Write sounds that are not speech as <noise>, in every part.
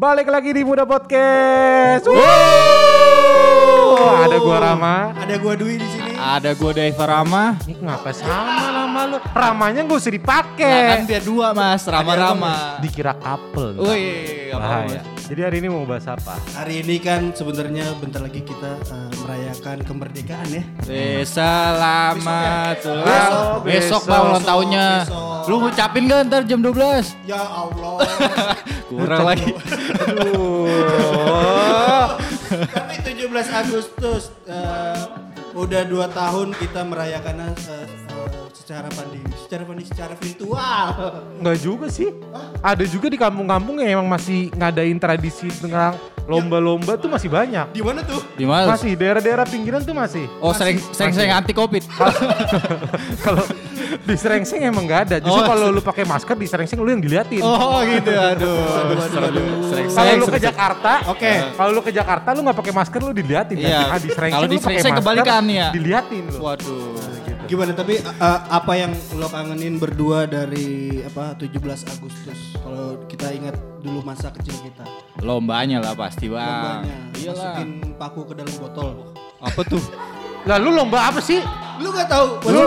Balik lagi di Muda Podcast. Wuh, ada gua Rama. Ada gua Dwi di sini. Ada gue Deva Rama. Ini ngapa sama nama lu? Ramanya gak usah Nah, kan dipakai. biar dua mas, Rama-Rama. Dikira couple. Wih, apa Bahaya. Jadi hari ini mau bahas apa? Hari ini kan sebenarnya bentar lagi kita eh, merayakan kemerdekaan ya. Eh, Selamat ulang Besok, besok, besok, bang ulang besok, tahunnya. besok. Lu ngucapin gak ntar jam 12? Ya Allah. <laughs> Kurang lagi. Aduh. Tapi 17 Agustus eh, udah dua tahun kita merayakannya eh, eh, secara pandemi, secara pandemi, secara virtual. Enggak juga sih. Ada juga di kampung-kampung yang emang masih ngadain tradisi tentang lomba-lomba tuh masih banyak. Di mana tuh? Di mana? Masih daerah-daerah pinggiran tuh masih. Oh, sering sering sering anti covid. <laughs> Kalau <laughs> di Serengseng emang nggak ada. Justru Oh, kalau lu pakai masker di Serengseng lu yang diliatin. Oh gitu, aduh. aduh. Kalau lu ke Jakarta, Oke. Kalau lu ke Jakarta lu nggak pakai masker lu diliatin. Iya. Ah, di Serengseng Kalau di Serengseng masker, kebalikan ya. Diliatin lu. Waduh. Gimana tapi eh, apa yang lo kangenin berdua dari apa 17 Agustus? Kalau kita ingat dulu masa kecil kita. Lombanya lah pasti bang. Lombanya. Iyalah. Masukin paku ke dalam botol. Apa tuh? Lah lu lomba apa sih? Lu gak tahu? Lu,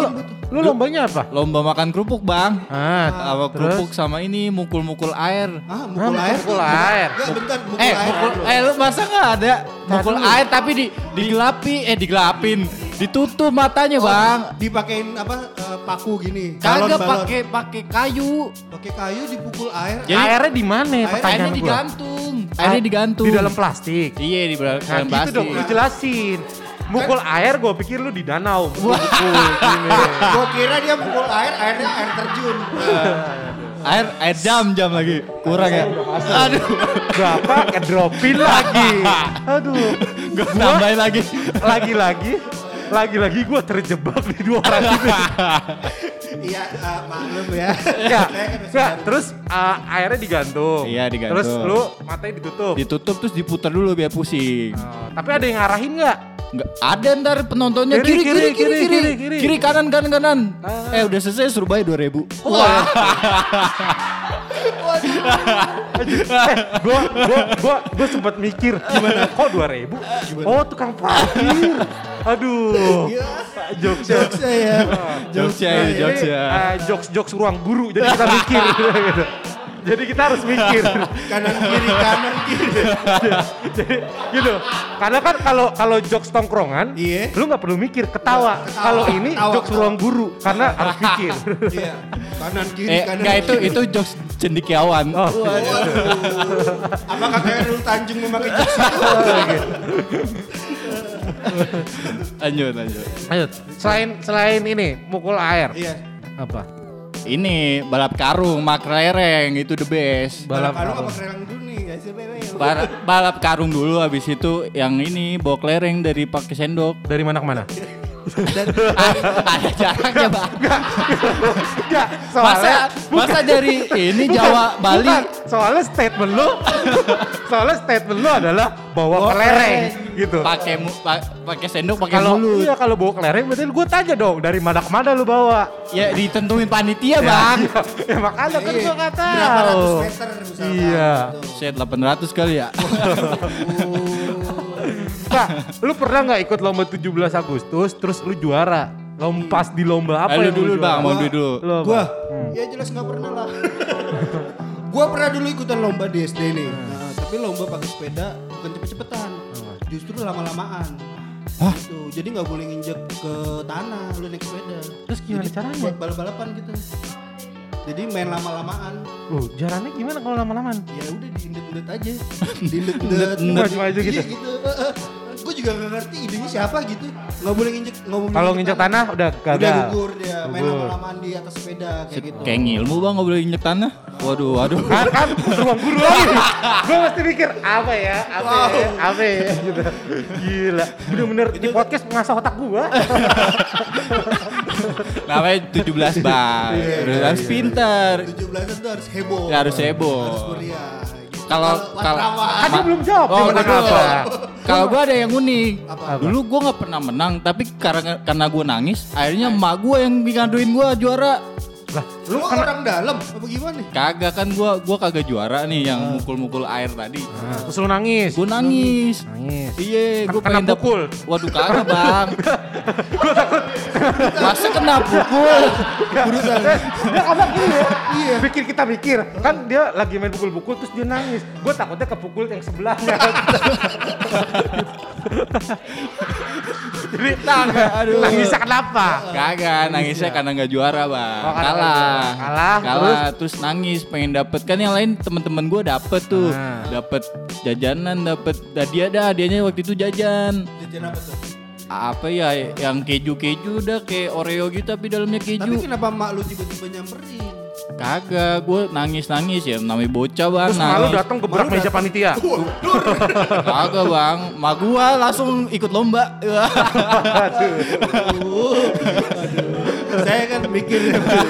lu lombanya apa? Lomba makan kerupuk bang. Ah, Sama terus? kerupuk sama ini mukul-mukul air. Ah, Ah, mukul air. mukul air. Enggak, bentar, mukul Eh, air. mukul, eh lu masa nggak ada mukul air tapi di digelapi eh digelapin, ditutup matanya bang. Dipakein apa eh, paku gini. Kagak pakai pakai kayu. pakai kayu dipukul air. Jadi- Airnya di mana ya Air- pertanyaan Airnya digantung. Airnya Ah, digantung. Di dalam plastik. Iya di dalam Nah gitu plastik. dong, lu jelasin. Mukul air gue pikir lu di danau. Mukul. Gua kira dia pukul air, airnya air terjun. Air air jam jam lagi. Kurang ya. Aduh. Berapa? Kedropin lagi. Aduh. Gue tambahin lagi. Lagi-lagi. Lagi-lagi gue terjebak di dua orang itu. Iya, eh, maklum ya. Saya kan baru. Terus uh, airnya digantung. Iya, digantung. Terus lu matanya ditutup. Ditutup terus diputar dulu biar pusing. Oh, tapi ada yang ngarahin nggak? Enggak ada ntar penontonnya Kiri, kiri kiri kiri kiri kiri, kiri, kiri, kanan kanan kanan. Ah. Eh udah selesai suruh bayar 2000. Wah. eh, gua, gua, gua, gua sempet mikir gimana? Kok dua ribu? Oh tukang parkir. Aduh. Iya. Jokesnya. Jokesnya ya. Jokesnya ya, Ini, jokesnya. eh, jokes jokes ruang guru. Jadi kita mikir. gitu. <laughs> Jadi kita harus mikir. Kanan kiri kanan kiri. Jadi gitu. Karena kan kalau kalau jokes tongkrongan, Iya. lu nggak perlu mikir, ketawa. Ketawa, Kalau ini ketawa, jokes ruang guru karena <laughs> harus mikir. Iya. Kanan kiri Eh kanan. enggak itu kiri. itu jokes cendikiawan. Oh. Waduh. Apakah Khairul Tanjung memakai jokes? Lanjut lanjut. Ayo, selain selain ini mukul air, Iya. apa? Ini balap karung, mak lereng itu the best. Balap Balap karung apa kerelang dulu nih guys? Balap, balap karung dulu habis itu yang ini bawa kelereng dari pakai sendok. Dari mana ke mana? Ada jaraknya bang. Enggak, Masa masa dari ini Jawa Bali Bukan, soalnya statement lu, <laughs> soalnya statement lu adalah bawa kelereng gitu. pakai pakai sendok pakai Kalau mulut. iya kalau bawa kelereng berarti gue tanya dong dari mana ke mana lu bawa. Ya ditentuin panitia bang. Ya, ya makanya kan gue nggak tahu. Berapa ratus meter misalkan. Iya. gitu. Set 800 kali ya. <laughs> Nah, lu pernah nggak ikut lomba 17 Agustus terus lu juara? Lompas di lomba apa Ayo yang lu dulu bang, mau dulu dulu. Lu apa? Gua, Hmm. ya jelas nggak pernah lah. <laughs> gua pernah dulu ikutan lomba di SD nih. Nah, tapi lomba pakai sepeda bukan cepet-cepetan, justru lama-lamaan. Hah? Gitu. Jadi nggak boleh nginjek ke tanah lu naik sepeda. Terus gimana Jadi caranya? buat balap-balapan gitu. Jadi main lama-lamaan. Loh, jalannya gimana kalau lama-lamaan? Ya udah diindet-indet aja. <laughs> Diindet-indet. Maju aja gitu. Iya gitu. <laughs> juga gak ngerti idenya siapa gitu. Nggak boleh nginjek, nggak boleh Kalau nginjek tanah udah gagal. Udah gugur dia, main lama-lamaan di atas sepeda kayak gitu. Kayak ngilmu bang nggak boleh injek tanah. Waduh, waduh. <laughs> kan kan ruang guru lagi <laughs> gue mesti mikir apa ya apa ya apa ya gitu gila bener-bener di podcast mengasah otak gue <laughs> Namanya 17 bang. Iya, Udah harus pintar. 17 itu harus heboh. Ya, harus heboh. Harus meriah. gitu. Kalau kalau kan belum jawab Oh, betul. apa Kalau gue ada yang unik. Apa? Dulu gue nggak pernah menang, tapi karena karena gue nangis, akhirnya emak gue yang ngaduin gue juara. lah Lu orang dalam apa gimana nih? Kagak kan gua gua kagak juara nih yang mukul-mukul air tadi. Nah, terus lu nangis. Gua nangis. Nangis. Iya, Kena pengen dap- pukul. Waduh kagak bang. <laughs> Masa kena pukul? dia anak ini ya. Iya. Bikin kita mikir. Kan dia lagi main pukul-pukul terus dia nangis. Gue takutnya kepukul yang sebelahnya. <laughs> Jadi aduh. nangisnya kenapa? Kagak, nangisnya karena nggak juara bang. Oh, karena kalah. Kalah, kalah. Terus? nangis, pengen dapet kan yang lain teman-teman gue dapet tuh, Ah. dapet jajanan, dapet dia dah, dianya waktu itu jajan. Jajan apa tuh? Apa ya, yang keju-keju udah kayak Oreo gitu tapi dalamnya Tapi keju. kenapa mak lu tiba-tiba nyamperin? Kagak, gue nangis-nangis ya, namanya bocah bang. Terus malu datang gebrak meja panitia. Kagak bang, ma gua langsung ikut lomba. <laughs> <laughs> Saya kan mikir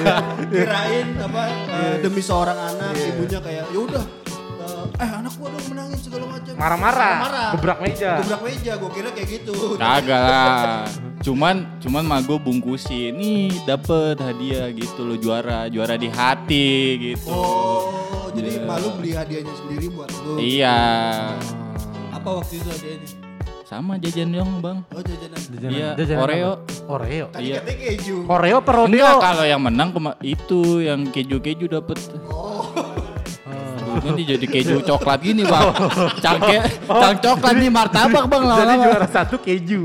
<laughs> kirain apa eh, demi seorang anak ibunya kayak ya udah eh, eh anak gua dong menangis segala macam. Marah-marah. Marah. Gebrak meja. Gebrak meja, gua kira kayak gitu. Kagak lah. Cuman cuman mah gue bungkusin nih dapet hadiah gitu loh juara juara di hati gitu. Oh, jadi malu beli hadiahnya sendiri buat lu. Iya. Apa waktu itu hadiahnya? Sama jajan dong bang. Oh jajanan. Jajanan- Iya, jajanan Oreo. apa? Oreo. Tadi Iya. katanya keju. Oreo per rodeo. Enggak kalau yang menang kema- itu yang keju-keju dapet. Aduh, Nanti jadi keju <laughs> coklat gini bang. Cangke, cang coklat nih martabak bang Jadi lama-lama. juara satu keju.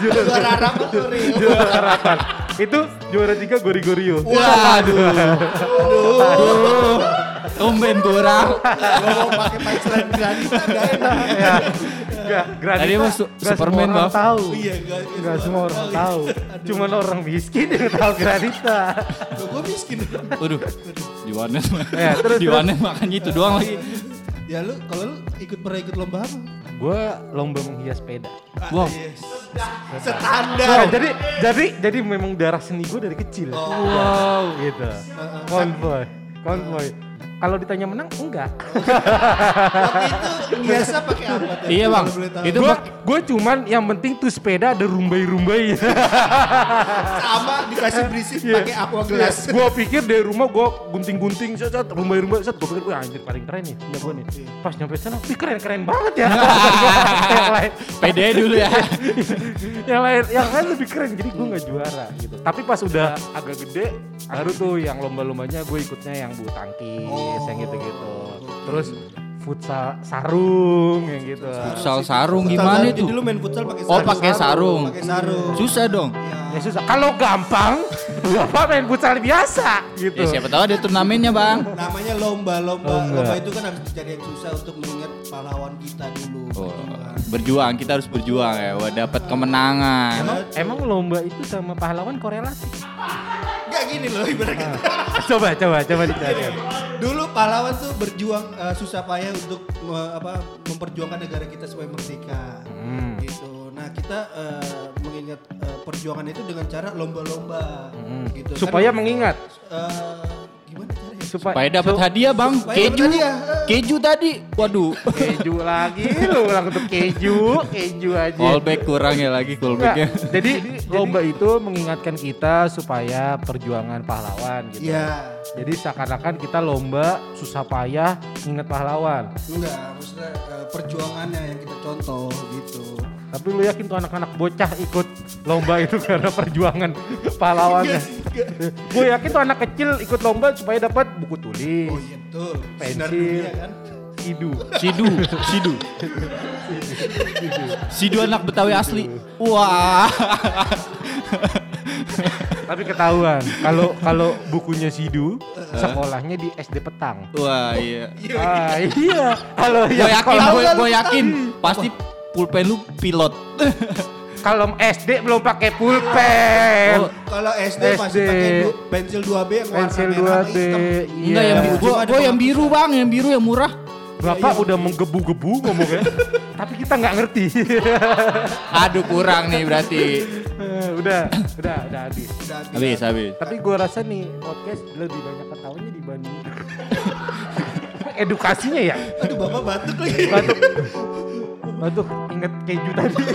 Juara harapan juara harapan. Itu juara tiga gori-gorio. Waduh. Aduh. Tumben kurang. Mau pakai punchline granita gak enak. Enggak, granita. Tadi emang su- Superman, semua orang tahu. Iya, enggak Enggak semua orang tahu. Cuman orang miskin yang tahu granita. Gue miskin. Waduh. Di warnet. <laughs> Ya, terus, Di warnet makan itu doang lagi. Ya lu kalau lu ikut pernah ikut lomba apa? Gue lomba menghias sepeda. Wow. Yes. Nah, Standar. jadi jadi jadi memang darah seni gue dari kecil. Oh. Wow, gitu. Konvoy, konvoy. Kalau ditanya menang, enggak. Waktu itu biasa pakai apa tuh? Iya, Bang. Itu Gue bak- gue cuman yang penting tuh sepeda ada rumbai-rumbai. sama dikasih berisik Iya. pakai aqua glass. gue pikir dari rumah gue gunting-gunting set set rumbai-rumbai set gue pikir wah anjir paling keren nih punya gue nih. Pas nyampe sana, wih keren-keren banget ya. <laughs> yang lain, Pede dulu ya. <laughs> yang lain, yang lain lebih keren. Jadi gue nggak juara gitu. Tapi pas udah agak gede, baru tuh yang lomba-lombanya gue ikutnya yang bulu tangkis, yang gitu-gitu. Terus futsal sarung yang gitu. Futsal sarung Futsal gimana sarung. itu? Jadi lu main futsal pakai Oh pakai sarung. Pakai sarung. Susah dong. Ya susah. Kalau gampang, <laughs> bapak main futsal biasa gitu. Ya siapa tahu ada turnamennya bang. Namanya lomba, lomba, Lomba. lomba itu kan harus dicari yang susah untuk mengingat pahlawan kita dulu. Oh, berjuang kita harus berjuang ya. Wah dapat kemenangan. Emang, emang lomba itu sama pahlawan korelasi? Enggak gini loh ibaratnya. coba, coba, coba dicari. Dulu pahlawan tuh berjuang eh, susah payah untuk me- apa memperjuangkan negara kita supaya merdeka. Hmm. Gitu. Nah, kita eh, mengingat eh, perjuangan itu dengan cara lomba-lomba gitu. Kan, Supaya mengingat. eh, gimana caranya? Supaya, Supaya dapat hadiah bang. supaya Keju. hadiah. Keju tadi. Waduh. keju lagi lu ulang untuk keju, keju aja. Callback kurang ya lagi callbacknya. jadi lomba itu mengingatkan kita supaya perjuangan pahlawan gitu. Iya. Jadi seakan-akan kita lomba susah payah ingat pahlawan. Enggak, maksudnya eh, perjuangannya yang kita contoh gitu. Tapi lu yakin tuh anak-anak bocah ikut lomba itu karena perjuangan <laughs> pahlawannya? Gue yakin tuh anak kecil ikut lomba supaya dapat buku tulis, Oh iya betul. Pensil, dunia kan. sidu. Sidu, <laughs> Sidu. Sidu anak Betawi asli. Wah. <laughs> Tapi ketahuan kalau kalau bukunya sidu sekolahnya di SD Petang. Wah iya. Ah iya. Kalau yang yakin, gue gue yakin pasti pulpen lu pilot. kalau SD belum pakai pulpen. Oh, Kalau SD, masih SD. pakai du- pensil 2B yang warna Pensil merah 2B. sama hitam. Enggak yang Iya. biru. Gua, gua yang biru bang, yang biru yang murah. Bapak udah menggebu-gebu ngomongnya. <laughs> Tapi kita nggak ngerti. Aduh kurang nih berarti. <laughs> Udah, udah, udah habis. Udah habis. Habis habis. Tapi gua rasa nih podcast lebih banyak ketawanya dibanding <laughs> edukasinya ya. Aduh bapak batuk lagi. Batuk. Untuk inget keju tadi. <laughs>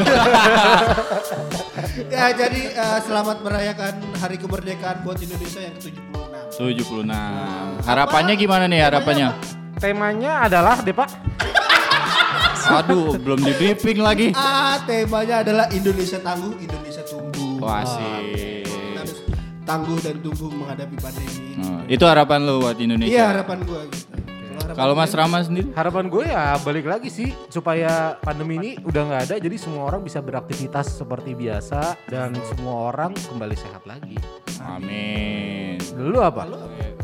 Ya jadi eh, selamat merayakan Hari Kemerdekaan buat Indonesia yang ke-76. 76. Harapannya gimana nih harapannya? Temanya adalah deh pak. Aduh, belum di briefing lagi. Ah, temanya adalah Indonesia tangguh, Indonesia tumbuh. Wah, Kita harus tangguh dan tumbuh menghadapi pandemi ini. Oh, itu harapan lo buat Iya Indonesia. harapan gua gitu. Kalau Mas kalian? Rama sendiri? Harapan gue ya balik lagi sih supaya pandemi ini udah nggak ada jadi semua orang bisa beraktivitas seperti biasa dan semua orang kembali sehat lagi. Amin. Lu apa?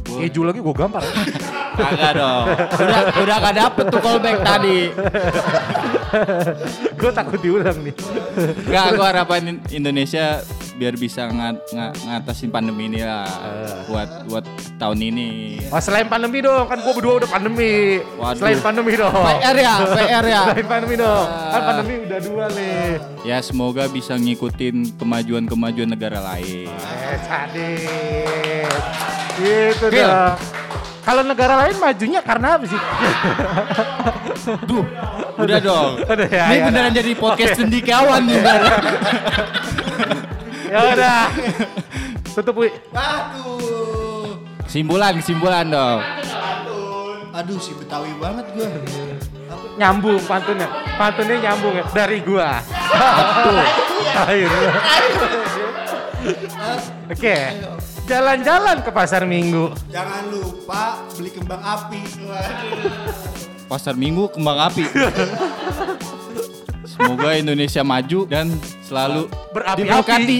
Keju lagi gue gampar. <laughs> Kagak dong. Udah udah gak dapet tuh callback tadi. <laughs> <laughs> gue takut diulang nih. Enggak, aku harapan Indonesia biar bisa ngat, nga- ngatasin pandemi ini lah buat buat tahun ini. Oh, selain pandemi dong, kan gue berdua udah pandemi. Waduh. Selain pandemi dong. PR ya, <laughs> PR ya. Selain pandemi dong. Kan pandemi udah dua nih. Ya semoga bisa ngikutin kemajuan-kemajuan negara lain. Eh, sadis. Gitu dong. Kalau negara lain majunya karena apa sih? <laughs> Duh, udah dong. Udah ya, Ini ya beneran udah. jadi podcast cendikiawan nih. Bar. Ya udah. Tutup, Wi. Aduh. Kesimpulan, kesimpulan dong. Aduh si Betawi banget gua. Apa? Nyambung pantunnya. Pantunnya nyambung ya. Dari gua. Akhirnya. Oke. Jalan-jalan ke pasar minggu. Jangan lupa beli kembang api. Waduh. Pasar Minggu kembang api. <laughs> Semoga Indonesia maju dan selalu Berapi-api. diberkati.